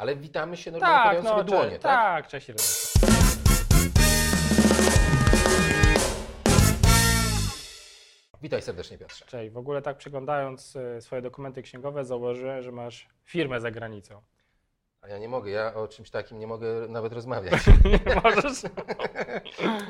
Ale witamy się normalnie, Tak, no, sobie dłonie, tak? tak, cześć Ireneusz. Witaj serdecznie Piotrze. Cześć. W ogóle tak przeglądając e, swoje dokumenty księgowe założyłem, że masz firmę za granicą. Ja nie mogę, ja o czymś takim nie mogę nawet rozmawiać. Nie możesz?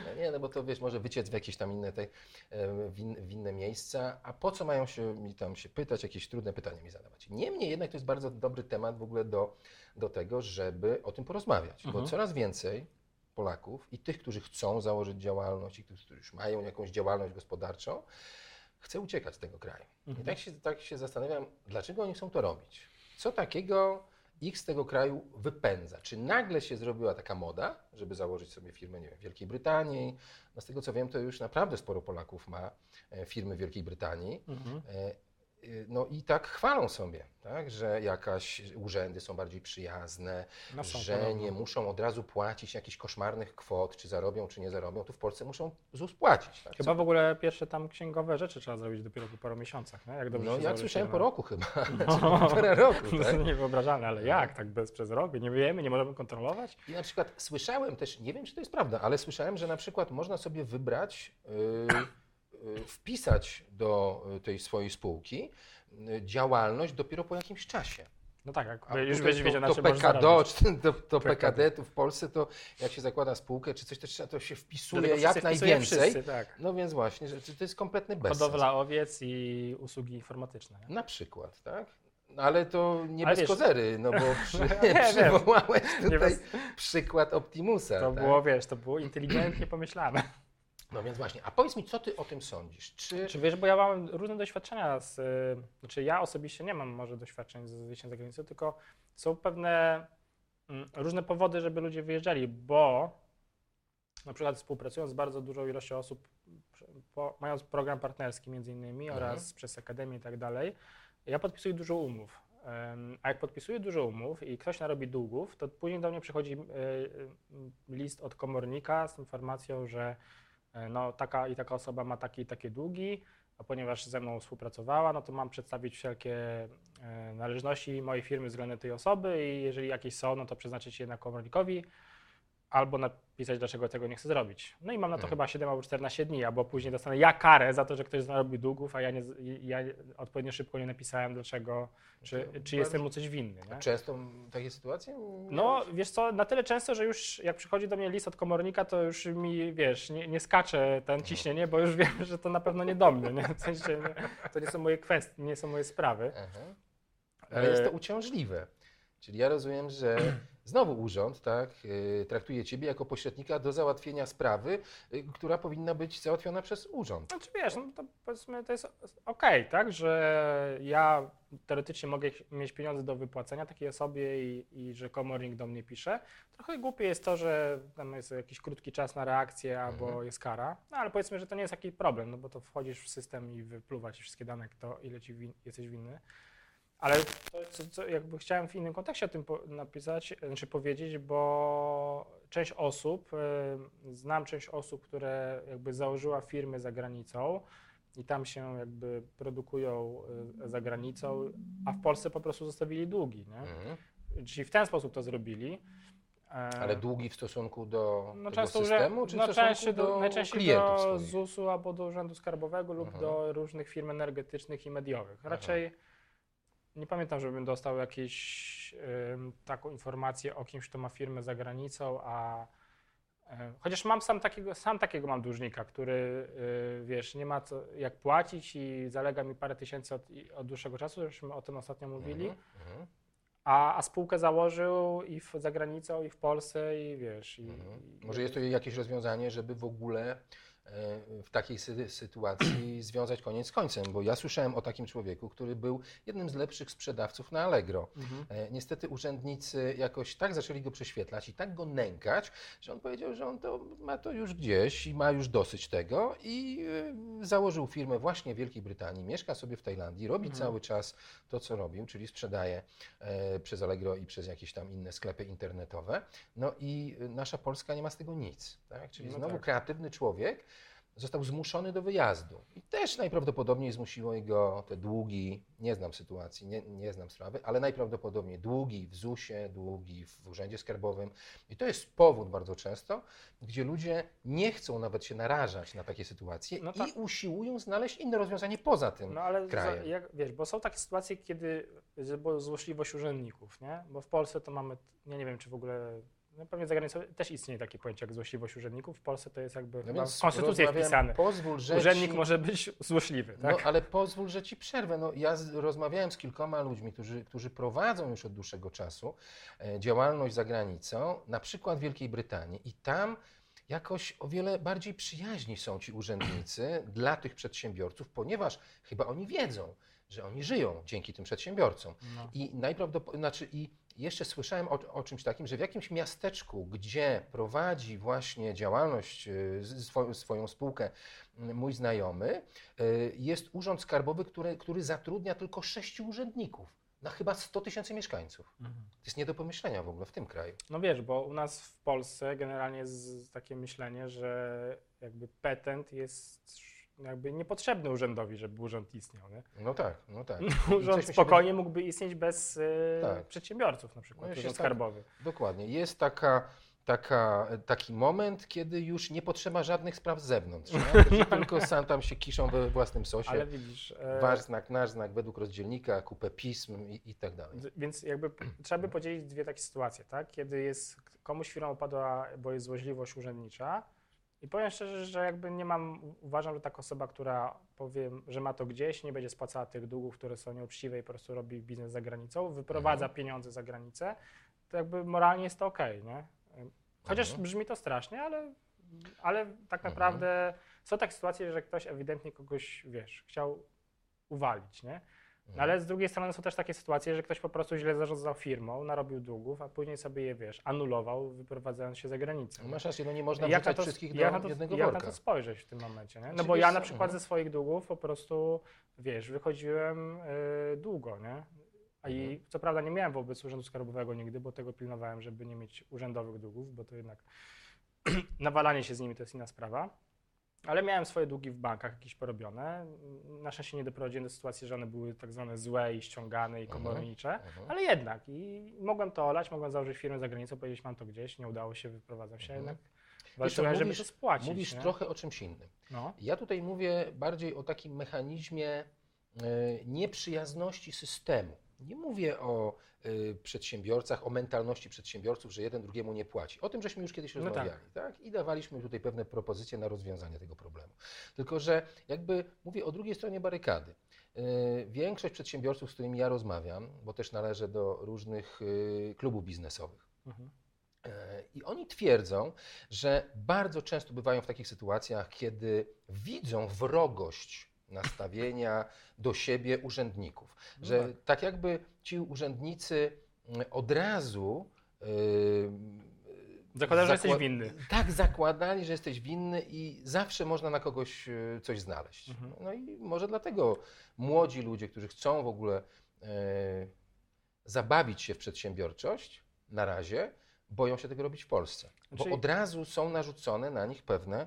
No nie, no bo to wiesz, może wyciec w jakieś tam inne, tej, e, w, in, w inne miejsca, a po co mają się mi tam się pytać, jakieś trudne pytania mi zadawać. Niemniej jednak to jest bardzo dobry temat w ogóle do, do tego, żeby o tym porozmawiać, Mhm. bo coraz więcej Polaków i tych, którzy chcą założyć działalność i tych, którzy już mają jakąś działalność gospodarczą, chce uciekać z tego kraju. I Mhm. tak się, tak się zastanawiam, dlaczego oni chcą to robić? Co takiego ich z tego kraju wypędza? Czy nagle się zrobiła taka moda, żeby założyć sobie firmę nie wiem, w Wielkiej Brytanii? No z tego co wiem, to już naprawdę sporo Polaków ma e, firmy w Wielkiej Brytanii. Mhm. E, No i tak chwalą sobie, tak, że jakaś urzędy są bardziej przyjazne, No są że nie muszą od razu płacić jakichś koszmarnych kwot, czy zarobią, czy nie zarobią. Tu w Polsce muszą ZUS płacić. Tak? Chyba w ogóle pierwsze tam księgowe rzeczy trzeba zrobić dopiero po paru miesiącach, nie? Jak dobrze No jak słyszałem po roku chyba, No. półtora roku. To Tak? jest niewyobrażalne, ale jak? Tak bez przez rok? Nie wiemy, nie możemy kontrolować? I na przykład słyszałem też, nie wiem czy to jest prawda, ale słyszałem, że na przykład można sobie wybrać, yy, wpisać do y, tej swojej spółki y, działalność dopiero po jakimś czasie. No tak, jak A już będziesz wiedział, na to, czym PKD, to, PKD. Tu w Polsce, to jak się zakłada spółkę czy coś, to, trzeba- to się wpisuje Dlatego jak najwięcej. Wszyscy, tak. No więc właśnie, że to jest kompletny bezsens. Hodowla owiec i usługi informatyczne. Nie? Na przykład, tak? No ale to nie Ale bez wiesz- kozery, no bo przy, Nie, przywołałeś tutaj bez- przykład Optimusa. To tak? było, wiesz, to było inteligentnie pomyślane. No więc właśnie, a powiedz mi, co ty o tym sądzisz? Czy... Czy wiesz, bo ja mam różne doświadczenia z, y, znaczy ja osobiście nie mam może doświadczeń z wyjściem za granicę, tylko są pewne mm, różne powody, żeby ludzie wyjeżdżali, bo na przykład współpracując z bardzo dużą ilością osób, po, mając program partnerski między innymi Mhm. oraz przez Akademię i tak dalej, ja podpisuję dużo umów. A jak podpisuję dużo umów i ktoś narobi długów, to później do mnie przychodzi y, y, list od komornika z informacją, że no, taka i taka osoba ma takie i takie długi, a ponieważ ze mną współpracowała, no to mam przedstawić wszelkie e, należności mojej firmy względem tej osoby i jeżeli jakieś są, no to przeznaczyć je na komornikowi albo napisać, dlaczego tego nie chcę zrobić. No i mam na to Mhm. chyba 7 albo 14 dni, albo później dostanę ja karę za to, że ktoś narobił długów, a ja, nie, ja odpowiednio szybko nie napisałem, dlaczego, czy, To czy jestem mu coś winny. Nie? Często takie sytuacje? No, wiesz co, na tyle często, że już jak przychodzi do mnie list od komornika, to już mi, wiesz, nie, nie skacze ten ciśnienie, bo już wiem, że to na pewno nie do mnie, nie? W sensie, to nie są moje kwestie, nie są moje sprawy. Aha. Ale jest to E, uciążliwe. Czyli ja rozumiem, że znowu urząd tak, y, traktuje ciebie jako pośrednika do załatwienia sprawy, y, która powinna być załatwiona przez urząd. Znaczy wiesz, no to powiedzmy to jest okej, tak, że ja teoretycznie mogę mieć pieniądze do wypłacenia takiej osobie i, i że komornik do mnie pisze. Trochę głupie jest to, że tam jest jakiś krótki czas na reakcję albo Mhm. jest kara, no ale powiedzmy, że to nie jest taki problem, no bo to wchodzisz w system i wypluwa ci wszystkie dane, kto, ile ci win, jesteś winny. Ale to, co, co jakby chciałem w innym kontekście o tym po, napisać, znaczy powiedzieć, bo część osób, y, znam część osób, które jakby założyła firmy za granicą i tam się jakby produkują y, za granicą, a w Polsce po prostu zostawili długi, nie? Mhm. Czyli w ten sposób to zrobili. E, Ale długi w stosunku do no często systemu, czy w no, stosunku częściej do, do najczęściej klientów do? ZUS-u albo do Urzędu Skarbowego lub Mhm. do różnych firm energetycznych i mediowych. Aha. Nie pamiętam, żebym dostał jakąś taką informację o kimś, kto ma firmę za granicą, a chociaż mam sam takiego, sam takiego mam dłużnika, który y, wiesz, nie ma co, jak płacić i zalega mi parę tysięcy od, od dłuższego czasu, żeśmy o tym ostatnio mówili. Mhm, mhm. A, a spółkę założył i w, za granicą, i w Polsce, i wiesz. I, Mhm. Może jest to jakieś rozwiązanie, żeby w ogóle w takiej sy- sytuacji związać koniec z końcem, bo ja słyszałem o takim człowieku, który był jednym z lepszych sprzedawców na Allegro. Mhm. E, Niestety urzędnicy jakoś tak zaczęli go prześwietlać i tak go nękać, że on powiedział, że on to ma to już gdzieś i ma już dosyć tego i e, założył firmę właśnie w Wielkiej Brytanii, mieszka sobie w Tajlandii, robi Mhm. cały czas to, co robił, czyli sprzedaje e, przez Allegro i przez jakieś tam inne sklepy internetowe. No i nasza Polska nie ma z tego nic. Tak? Czyli No znowu tak. kreatywny człowiek został zmuszony do wyjazdu. I też najprawdopodobniej zmusiło go te długi, nie znam sytuacji, nie, nie znam sprawy, ale najprawdopodobniej długi w ZUS-ie, długi w Urzędzie Skarbowym. I to jest powód bardzo często, gdzie ludzie nie chcą nawet się narażać na takie sytuacje No tak. i usiłują znaleźć inne rozwiązanie poza tym. No ale za, jak, wiesz, bo są takie sytuacje, kiedy była złośliwość urzędników, nie? Bo w Polsce to mamy, ja nie wiem, czy w ogóle, no pewnie za granicą też istnieje takie pojęcie jak złośliwość urzędników. W Polsce to jest jakby No w konstytucji wpisane. Pozwól, że Urzędnik ci... może być złośliwy, No tak? ale pozwól, że ci przerwę. No, ja z, rozmawiałem z kilkoma ludźmi, którzy, którzy prowadzą już od dłuższego czasu e, działalność za granicą, na przykład w Wielkiej Brytanii i tam jakoś o wiele bardziej przyjaźni są ci urzędnicy dla tych przedsiębiorców, ponieważ chyba oni wiedzą, że oni żyją dzięki tym przedsiębiorcom. No. I najprawdopodobniej, znaczy i jeszcze słyszałem o, o czymś takim, że w jakimś miasteczku, gdzie prowadzi właśnie działalność, y, swo, swoją spółkę y, mój znajomy, y, jest urząd skarbowy, który, który zatrudnia tylko sześciu urzędników na chyba 100 tysięcy mieszkańców. Mhm. To jest nie do pomyślenia w ogóle w tym kraju. No wiesz, bo u nas w Polsce generalnie jest takie myślenie, że jakby petent jest jakby niepotrzebny urzędowi, żeby urząd istniał, nie? No tak, no tak. Urząd spokojnie mógłby istnieć bez e, Tak. przedsiębiorców na przykład, No urząd jest tak. skarbowy. Dokładnie. Jest taka, taka, taki moment, kiedy już nie potrzeba żadnych spraw z zewnątrz. Że tylko sam tam się kiszą we własnym sosie. Ale widzisz, e, Wasz znak, nasz znak, według rozdzielnika, kupę pism i, i tak dalej. więc jakby trzeba by podzielić dwie takie sytuacje, tak? Kiedy jest komuś firma opadła, bo jest złośliwość urzędnicza i powiem szczerze, że jakby nie mam, uważam, że taka osoba, która powiem, że ma to gdzieś, nie będzie spłacała tych długów, które są nieuczciwe i po prostu robi biznes za granicą, wyprowadza Mhm. pieniądze za granicę, to jakby moralnie jest to okej, nie? Chociaż Mhm. brzmi to strasznie, ale, ale tak Mhm. naprawdę są takie sytuacje, że ktoś ewidentnie kogoś, wiesz, chciał uwalić, nie? No, ale z drugiej strony są też takie sytuacje, że ktoś po prostu źle zarządzał firmą, narobił długów, a później sobie je, wiesz, anulował, wyprowadzając się za granicę. No Masz rację, no nie można Jak na wrzucać to- wszystkich jak do na to, jednego jak na worka. to spojrzeć w tym momencie, nie? No bo ja na przykład mhm. ze swoich długów po prostu, wiesz, wychodziłem y, długo, nie? A I Mhm. co prawda nie miałem wobec Urzędu Skarbowego nigdy, bo tego pilnowałem, żeby nie mieć urzędowych długów, bo to jednak nawalanie się z nimi to jest inna sprawa. Ale miałem swoje długi w bankach jakieś porobione. Na szczęście nie doprowadziłem do sytuacji, że one były tak zwane złe i ściągane i Mhm. komornicze. Mhm. Ale jednak i mogłem to olać, mogłem założyć firmę za granicą, powiedzieć mam to gdzieś, nie udało się, wyprowadzam się, Mhm. jednak Wiesz co, walczyłem, żeby mówisz- to spłacić. Mówisz nie? trochę o czymś innym. No. Ja tutaj mówię bardziej o takim mechanizmie e, nieprzyjazności systemu. Nie mówię o e, przedsiębiorcach, o mentalności przedsiębiorców, że jeden drugiemu nie płaci. O tym żeśmy już kiedyś No tak. rozmawiali, tak. I dawaliśmy tutaj pewne propozycje na rozwiązanie tego problemu. Tylko, że jakby mówię o drugiej stronie barykady. E, Większość przedsiębiorców, z którymi ja rozmawiam, bo też należę do różnych e, klubów biznesowych, Mhm. E, I oni twierdzą, że bardzo często bywają w takich sytuacjach, kiedy widzą wrogość nastawienia do siebie urzędników. No Że tak. tak jakby ci urzędnicy mm, od razu. Yy, że jesteś winny. Tak, zakładali, że jesteś winny i zawsze można na kogoś e, coś znaleźć. Mhm. No i może dlatego młodzi ludzie, którzy chcą w ogóle e, zabawić się w przedsiębiorczość, na razie boją się tego robić w Polsce. Bo Czyli- od razu są narzucone na nich pewne,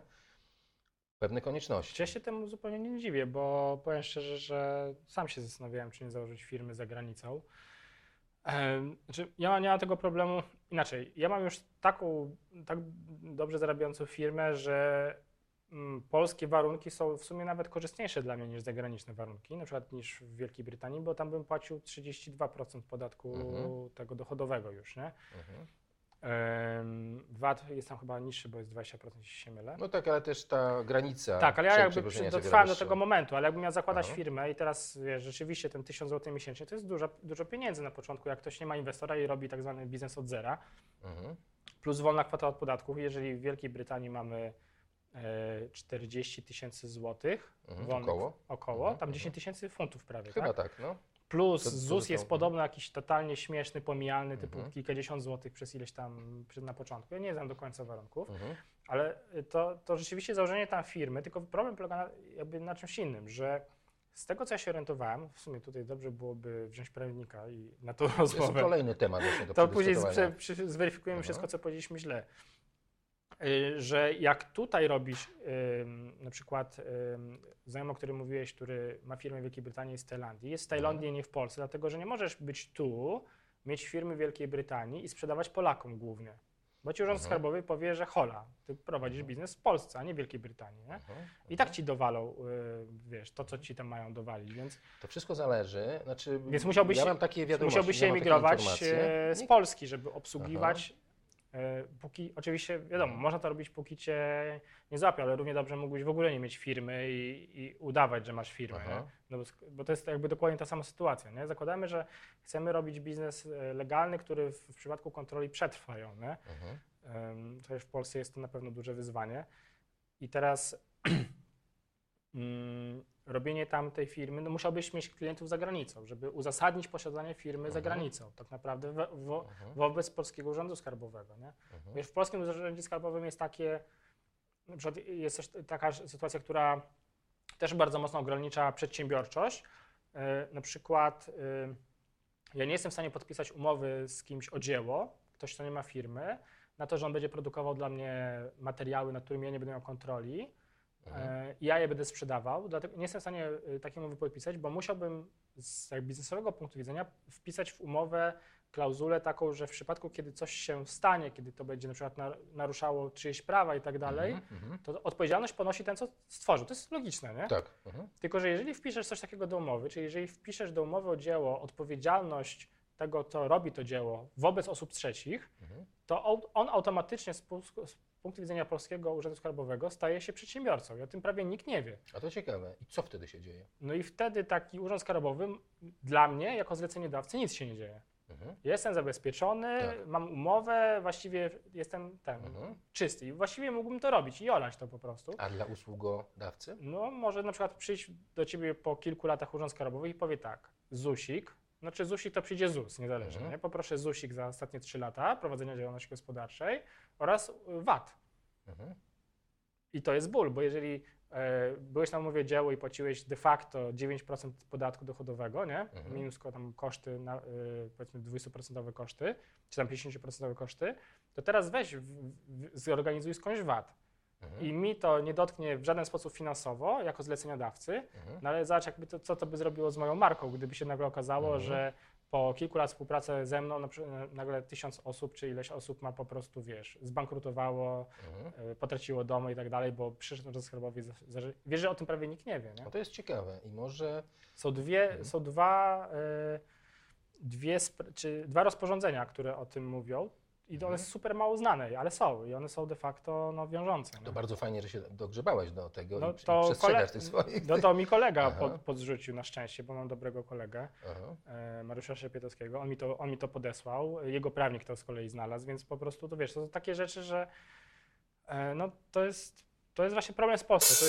pewne konieczności. Ja się temu zupełnie nie dziwię, bo powiem szczerze, że sam się zastanawiałem, czy nie założyć firmy za granicą. Znaczy, ja nie mam tego problemu inaczej. Ja mam już taką, tak dobrze zarabiającą firmę, że mm, polskie warunki są w sumie nawet korzystniejsze dla mnie niż zagraniczne warunki, na przykład niż w Wielkiej Brytanii, bo tam bym płacił 32% podatku Mhm. tego dochodowego już, nie? Mhm. VAT jest tam chyba niższy, bo jest 20%, jeśli się mylę. No tak, ale też ta granica. Tak, ale ja jakby dotrwałem do tego momentu, ale jakbym miał zakładać Aha. firmę i teraz wiesz, rzeczywiście ten 1000 zł miesięcznie to jest dużo, dużo pieniędzy na początku, jak ktoś nie ma inwestora i robi tak zwany biznes od zera, Mhm. plus wolna kwota od podatków. Jeżeli w Wielkiej Brytanii mamy e, 40 tysięcy złotych, Mhm. wolnych, Około. około Mhm, tam mhm. 10 tysięcy funtów prawie, Chyba tak? tak, no. Plus To- to ZUS jest podobno jakiś totalnie śmieszny, pomijalny, typu Mhm. kilkadziesiąt złotych przez ileś tam na początku. Ja nie znam do końca warunków. Mhm. Ale to, to rzeczywiście założenie tam firmy, tylko problem polega na, jakby na czymś innym, że z tego, co ja się orientowałem, w sumie tutaj dobrze byłoby wziąć prawnika i na tą To jest rozmowę, kolejny temat właśnie do to później zweryfikujemy Aha. wszystko, co powiedzieliśmy źle. Y, że jak tutaj robisz, ym, na przykład ym, znajomy, o którym mówiłeś, który ma firmę w Wielkiej Brytanii, jest z Tajlandii, jest w Tajlandii, nie w Polsce, dlatego że nie możesz być tu, mieć firmy w Wielkiej Brytanii i sprzedawać Polakom głównie. Bo ci urząd Mhm. skarbowy powie, że hola, ty prowadzisz biznes w Polsce, a nie w Wielkiej Brytanii. Nie? Mhm. I tak ci dowalą, y, wiesz, to co ci tam mają dowalić, więc, To wszystko zależy. Znaczy, Więc musiałbyś ja się- mam takie wiadomości, musiałbyś się emigrować z Polski, żeby obsługiwać. E, Póki, oczywiście wiadomo, można to robić póki cię nie złapią, ale równie dobrze mógłbyś w ogóle nie mieć firmy i, i udawać, że masz firmę. No bo, bo to jest jakby dokładnie ta sama sytuacja. Nie? Zakładamy, że chcemy robić biznes e, legalny, który w, w przypadku kontroli przetrwają. Nie? Mhm. To w Polsce jest to na pewno duże wyzwanie. I teraz mm, robienie tam tej firmy, no musiałbyś mieć klientów za granicą, żeby uzasadnić posiadanie firmy za Mhm. granicą, tak naprawdę wo, wo, Mhm. wobec Polskiego Urzędu Skarbowego. Nie? Mhm. Wiesz, w Polskim Urzędzie Skarbowym jest takie, na przykład jest też taka sytuacja, która też bardzo mocno ogranicza przedsiębiorczość. E, Na przykład e, ja nie jestem w stanie podpisać umowy z kimś o dzieło, ktoś, kto nie ma firmy, na to, że on będzie produkował dla mnie materiały, nad którymi ja nie będę miał kontroli Mhm. e, ja je będę sprzedawał. Dlatego nie jestem w stanie e, takiej umowy podpisać, bo musiałbym z biznesowego punktu widzenia wpisać w umowę klauzulę taką, że w przypadku, kiedy coś się stanie, kiedy to będzie na przykład nar- naruszało czyjeś prawa i tak dalej, Mhm. Mhm. to odpowiedzialność ponosi ten, co stworzył. To jest logiczne, nie? Tak. Mhm. Tylko, że jeżeli wpiszesz coś takiego do umowy, czyli jeżeli wpiszesz do umowy o dzieło odpowiedzialność tego, kto robi to dzieło wobec osób trzecich, to on automatycznie punktu widzenia Polskiego Urzędu Skarbowego staje się przedsiębiorcą. I o tym prawie nikt nie wie. A to ciekawe. I co wtedy się dzieje? No i wtedy taki Urząd Skarbowy dla mnie, jako zleceniodawcy, nic się nie dzieje. Mhm. Jestem zabezpieczony, Tak. mam umowę, właściwie jestem ten, Mhm. czysty. I właściwie mógłbym to robić i olać to po prostu. A dla usługodawcy? No, może na przykład przyjść do ciebie po kilku latach urząd skarbowy i powie tak, ZUSik, znaczy ZUSik to przyjdzie ZUS, niezależnie, Mhm. Poproszę ZUSik za ostatnie 3 lata prowadzenia działalności gospodarczej oraz VAT. Mhm. I to jest ból, bo jeżeli e, byłeś na umowie dzieło i płaciłeś de facto 9% podatku dochodowego, nie? Mhm. Minus tam koszty, na, y, powiedzmy 20% koszty, czy tam 50% koszty, to teraz weź, w, w, zorganizuj skądś VAT. Mhm. I mi to nie dotknie w żaden sposób finansowo, jako zleceniodawcy, Mhm. no ale zobacz, jakby to, co to by zrobiło z moją marką, gdyby się nagle okazało, Mhm. że po kilku lat współpracy ze mną na przykład nagle tysiąc osób, czy ileś osób ma po prostu, wiesz, zbankrutowało, Mhm. y, potraciło domy i tak dalej, bo przyszedł za- za- Wiesz, że o tym prawie nikt nie wie, nie? No to jest ciekawe. I może Są dwie, Mhm. są dwa, y, dwie, czy dwa rozporządzenia, które o tym mówią i one Mhm. są super mało znane, ale są i one są de facto no, wiążące. to nie? bardzo fajnie, że się dogrzebałeś do tego No i, to przestrzegasz tych swoich. No to mi kolega Aha. pod, podrzucił na szczęście, bo mam dobrego kolegę, e, Mariusza Szepietowskiego. On mi, to, on mi to podesłał, jego prawnik to z kolei znalazł, więc po prostu to wiesz, to są takie rzeczy, że e, no to jest, to jest właśnie problem z Polską.